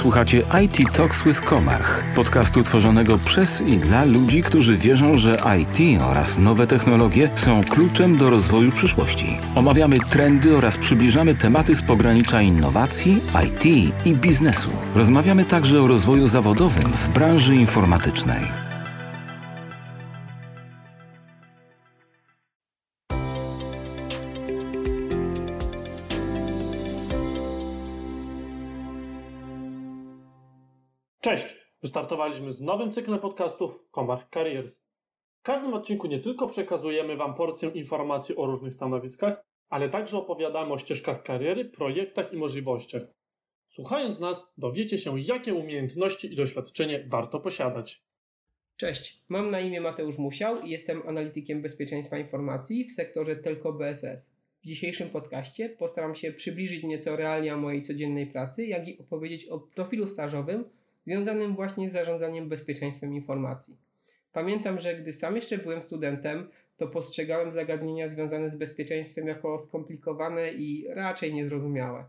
Słuchacie IT Talks with Komarch, podcastu tworzonego przez i dla ludzi, którzy wierzą, że IT oraz nowe technologie są kluczem do rozwoju przyszłości. Omawiamy trendy oraz przybliżamy tematy z pogranicza innowacji, IT i biznesu. Rozmawiamy także o rozwoju zawodowym w branży informatycznej. Wystartowaliśmy z nowym cyklem podcastów Comarch Careers. W każdym odcinku nie tylko przekazujemy Wam porcję informacji o różnych stanowiskach, ale także opowiadamy o ścieżkach kariery, projektach i możliwościach. Słuchając nas, dowiecie się, jakie umiejętności i doświadczenie warto posiadać. Cześć, mam na imię Mateusz Musiał i jestem analitykiem bezpieczeństwa informacji w sektorze Telco BSS. W dzisiejszym podcaście postaram się przybliżyć nieco realia mojej codziennej pracy, jak i opowiedzieć o profilu stażowym związanym właśnie z zarządzaniem bezpieczeństwem informacji. Pamiętam, że gdy sam jeszcze byłem studentem, to postrzegałem zagadnienia związane z bezpieczeństwem jako skomplikowane i raczej niezrozumiałe.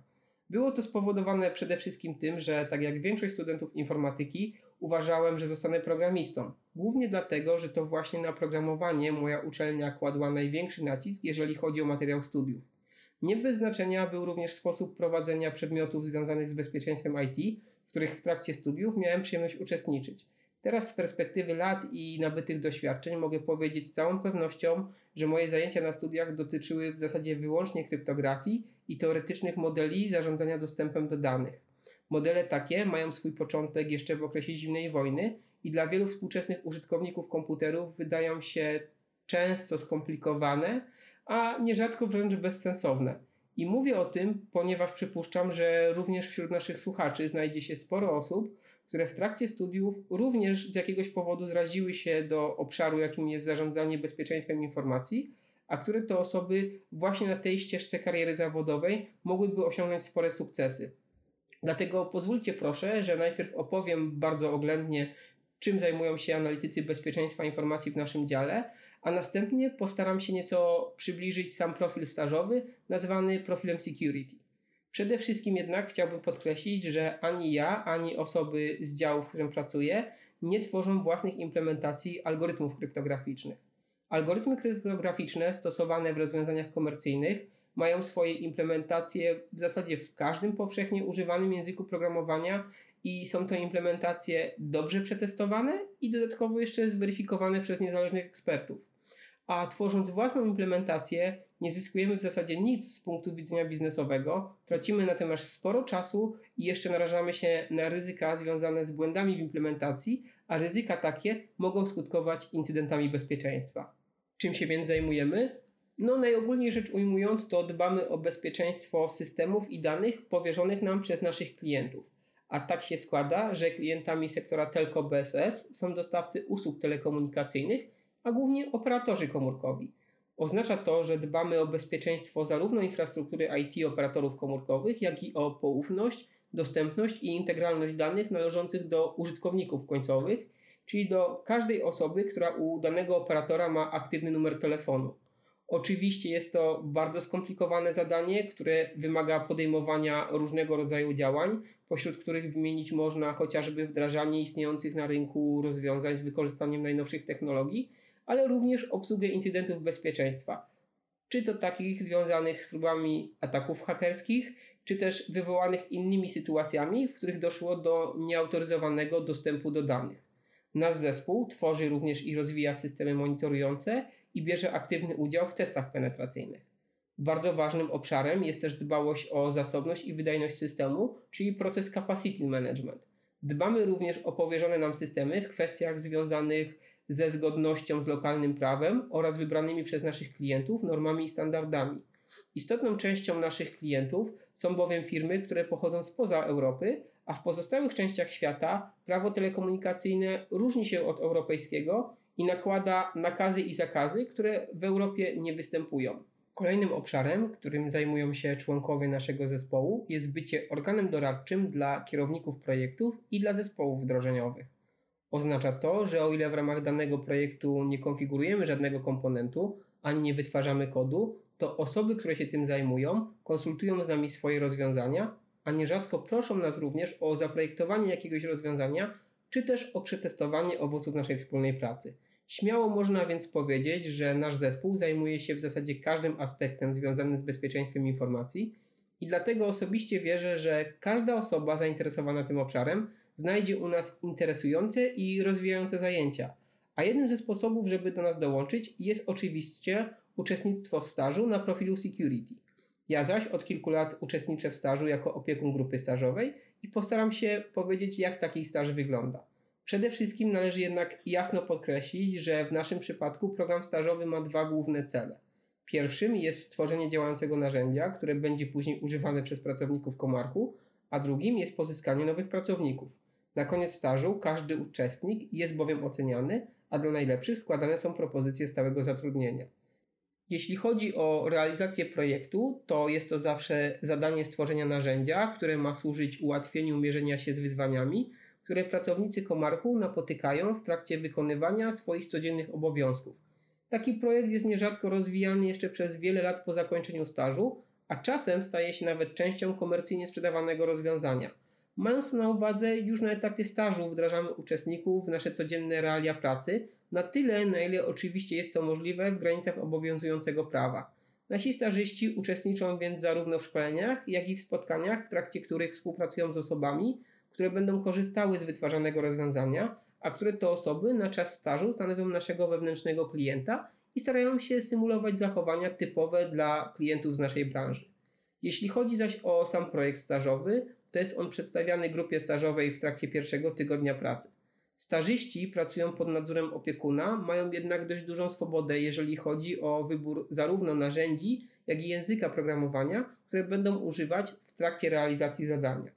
Było to spowodowane przede wszystkim tym, że tak jak większość studentów informatyki, uważałem, że zostanę programistą. Głównie dlatego, że to właśnie na programowanie moja uczelnia kładła największy nacisk, jeżeli chodzi o materiał studiów. Nie bez znaczenia był również sposób prowadzenia przedmiotów związanych z bezpieczeństwem IT, w których w trakcie studiów miałem przyjemność uczestniczyć. Teraz z perspektywy lat i nabytych doświadczeń mogę powiedzieć z całą pewnością, że moje zajęcia na studiach dotyczyły w zasadzie wyłącznie kryptografii i teoretycznych modeli zarządzania dostępem do danych. Modele takie mają swój początek jeszcze w okresie zimnej wojny i dla wielu współczesnych użytkowników komputerów wydają się często skomplikowane, a nierzadko wręcz bezsensowne. I mówię o tym, ponieważ przypuszczam, że również wśród naszych słuchaczy znajdzie się sporo osób, które w trakcie studiów również z jakiegoś powodu zraziły się do obszaru, jakim jest zarządzanie bezpieczeństwem informacji, a które to osoby właśnie na tej ścieżce kariery zawodowej mogłyby osiągnąć spore sukcesy. Dlatego pozwólcie proszę, że najpierw opowiem bardzo oględnie, czym zajmują się analitycy bezpieczeństwa informacji w naszym dziale, a następnie postaram się nieco przybliżyć sam profil stażowy, nazwany profilem security. Przede wszystkim jednak chciałbym podkreślić, że ani ja, ani osoby z działu, w którym pracuję, nie tworzą własnych implementacji algorytmów kryptograficznych. Algorytmy kryptograficzne stosowane w rozwiązaniach komercyjnych mają swoje implementacje w zasadzie w każdym powszechnie używanym języku programowania i są to implementacje dobrze przetestowane i dodatkowo jeszcze zweryfikowane przez niezależnych ekspertów a tworząc własną implementację nie zyskujemy w zasadzie nic z punktu widzenia biznesowego, tracimy natomiast sporo czasu i jeszcze narażamy się na ryzyka związane z błędami w implementacji, a ryzyka takie mogą skutkować incydentami bezpieczeństwa. Czym się więc zajmujemy? No, najogólniej rzecz ujmując, to dbamy o bezpieczeństwo systemów i danych powierzonych nam przez naszych klientów. A tak się składa, że klientami sektora Telco BSS są dostawcy usług telekomunikacyjnych, a głównie operatorzy komórkowi. Oznacza to, że dbamy o bezpieczeństwo zarówno infrastruktury IT operatorów komórkowych, jak i o poufność, dostępność i integralność danych należących do użytkowników końcowych, czyli do każdej osoby, która u danego operatora ma aktywny numer telefonu. Oczywiście jest to bardzo skomplikowane zadanie, które wymaga podejmowania różnego rodzaju działań, pośród których wymienić można chociażby wdrażanie istniejących na rynku rozwiązań z wykorzystaniem najnowszych technologii, ale również obsługę incydentów bezpieczeństwa. Czy to takich związanych z próbami ataków hakerskich, czy też wywołanych innymi sytuacjami, w których doszło do nieautoryzowanego dostępu do danych. Nasz zespół tworzy również i rozwija systemy monitorujące i bierze aktywny udział w testach penetracyjnych. Bardzo ważnym obszarem jest też dbałość o zasobność i wydajność systemu, czyli proces capacity management. Dbamy również o powierzone nam systemy w kwestiach związanych ze zgodnością z lokalnym prawem oraz wybranymi przez naszych klientów normami i standardami. Istotną częścią naszych klientów są bowiem firmy, które pochodzą spoza Europy, a w pozostałych częściach świata prawo telekomunikacyjne różni się od europejskiego i nakłada nakazy i zakazy, które w Europie nie występują. Kolejnym obszarem, którym zajmują się członkowie naszego zespołu, jest bycie organem doradczym dla kierowników projektów i dla zespołów wdrożeniowych. Oznacza to, że o ile w ramach danego projektu nie konfigurujemy żadnego komponentu ani nie wytwarzamy kodu, to osoby, które się tym zajmują, konsultują z nami swoje rozwiązania a nierzadko proszą nas również o zaprojektowanie jakiegoś rozwiązania, czy też o przetestowanie owoców naszej wspólnej pracy. Śmiało można więc powiedzieć, że nasz zespół zajmuje się w zasadzie każdym aspektem związanym z bezpieczeństwem informacji i dlatego osobiście wierzę, że każda osoba zainteresowana tym obszarem znajdzie u nas interesujące i rozwijające zajęcia. A jednym ze sposobów, żeby do nas dołączyć, jest oczywiście uczestnictwo w stażu na profilu Security. Ja zaś od kilku lat uczestniczę w stażu jako opiekun grupy stażowej i postaram się powiedzieć, jak taki staż wygląda. Przede wszystkim należy jednak jasno podkreślić, że w naszym przypadku program stażowy ma dwa główne cele. Pierwszym jest stworzenie działającego narzędzia, które będzie później używane przez pracowników Komarku, a drugim jest pozyskanie nowych pracowników. Na koniec stażu każdy uczestnik jest bowiem oceniany, a dla najlepszych składane są propozycje stałego zatrudnienia. Jeśli chodzi o realizację projektu, to jest to zawsze zadanie stworzenia narzędzia, które ma służyć ułatwieniu mierzenia się z wyzwaniami, które pracownicy Komarchu napotykają w trakcie wykonywania swoich codziennych obowiązków. Taki projekt jest nierzadko rozwijany jeszcze przez wiele lat po zakończeniu stażu, a czasem staje się nawet częścią komercyjnie sprzedawanego rozwiązania. Mając to na uwadze, już na etapie stażu wdrażamy uczestników w nasze codzienne realia pracy, na tyle, na ile oczywiście jest to możliwe w granicach obowiązującego prawa. Nasi stażyści uczestniczą więc zarówno w szkoleniach, jak i w spotkaniach, w trakcie których współpracują z osobami, które będą korzystały z wytwarzanego rozwiązania, a które to osoby na czas stażu stanowią naszego wewnętrznego klienta i starają się symulować zachowania typowe dla klientów z naszej branży. Jeśli chodzi zaś o sam projekt stażowy, to jest on przedstawiany grupie stażowej w trakcie pierwszego tygodnia pracy. Stażyści pracują pod nadzorem opiekuna, mają jednak dość dużą swobodę, jeżeli chodzi o wybór zarówno narzędzi, jak i języka programowania, które będą używać w trakcie realizacji zadania.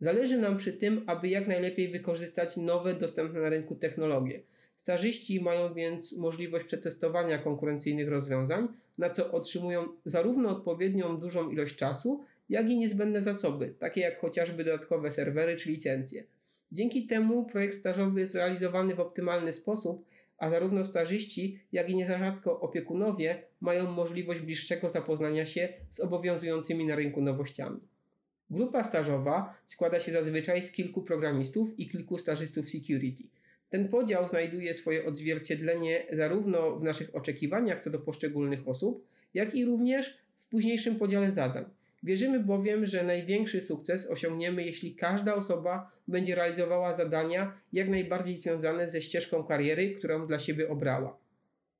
Zależy nam przy tym, aby jak najlepiej wykorzystać nowe, dostępne na rynku technologie. Stażyści mają więc możliwość przetestowania konkurencyjnych rozwiązań, na co otrzymują zarówno odpowiednią dużą ilość czasu, jak i niezbędne zasoby, takie jak chociażby dodatkowe serwery czy licencje. Dzięki temu projekt stażowy jest realizowany w optymalny sposób, a zarówno stażyści, jak i niezarzadko opiekunowie mają możliwość bliższego zapoznania się z obowiązującymi na rynku nowościami. Grupa stażowa składa się zazwyczaj z kilku programistów i kilku stażystów security. Ten podział znajduje swoje odzwierciedlenie zarówno w naszych oczekiwaniach co do poszczególnych osób, jak i również w późniejszym podziale zadań. Wierzymy bowiem, że największy sukces osiągniemy, jeśli każda osoba będzie realizowała zadania jak najbardziej związane ze ścieżką kariery, którą dla siebie obrała.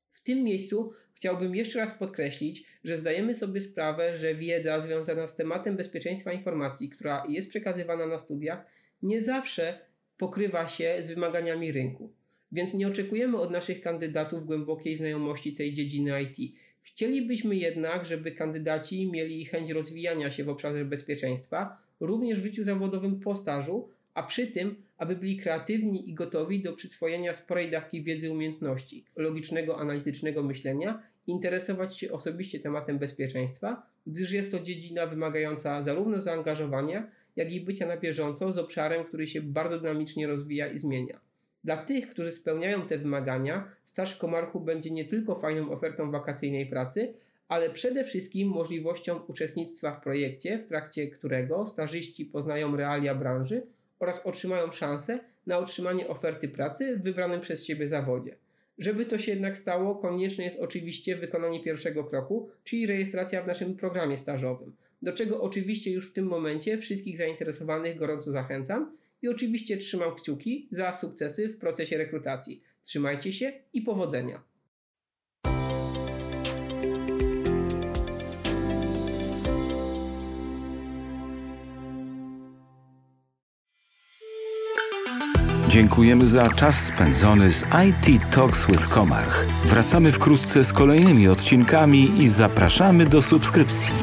W tym miejscu chciałbym jeszcze raz podkreślić, że zdajemy sobie sprawę, że wiedza związana z tematem bezpieczeństwa informacji, która jest przekazywana na studiach, nie zawsze pokrywa się z wymaganiami rynku. Więc nie oczekujemy od naszych kandydatów głębokiej znajomości tej dziedziny IT. Chcielibyśmy jednak, żeby kandydaci mieli chęć rozwijania się w obszarze bezpieczeństwa, również w życiu zawodowym po stażu, a przy tym, aby byli kreatywni i gotowi do przyswojenia sporej dawki wiedzy umiejętności, logicznego, analitycznego myślenia, interesować się osobiście tematem bezpieczeństwa, gdyż jest to dziedzina wymagająca zarówno zaangażowania, jak i bycia na bieżąco z obszarem, który się bardzo dynamicznie rozwija i zmienia. Dla tych, którzy spełniają te wymagania, staż w Komarchu będzie nie tylko fajną ofertą wakacyjnej pracy, ale przede wszystkim możliwością uczestnictwa w projekcie, w trakcie którego stażyści poznają realia branży oraz otrzymają szansę na otrzymanie oferty pracy w wybranym przez siebie zawodzie. Żeby to się jednak stało, konieczne jest oczywiście wykonanie pierwszego kroku, czyli rejestracja w naszym programie stażowym, do czego oczywiście już w tym momencie wszystkich zainteresowanych gorąco zachęcam i oczywiście trzymam kciuki za sukcesy w procesie rekrutacji. Trzymajcie się i powodzenia! Dziękujemy za czas spędzony z IT Talks with Komarch. Wracamy wkrótce z kolejnymi odcinkami i zapraszamy do subskrypcji.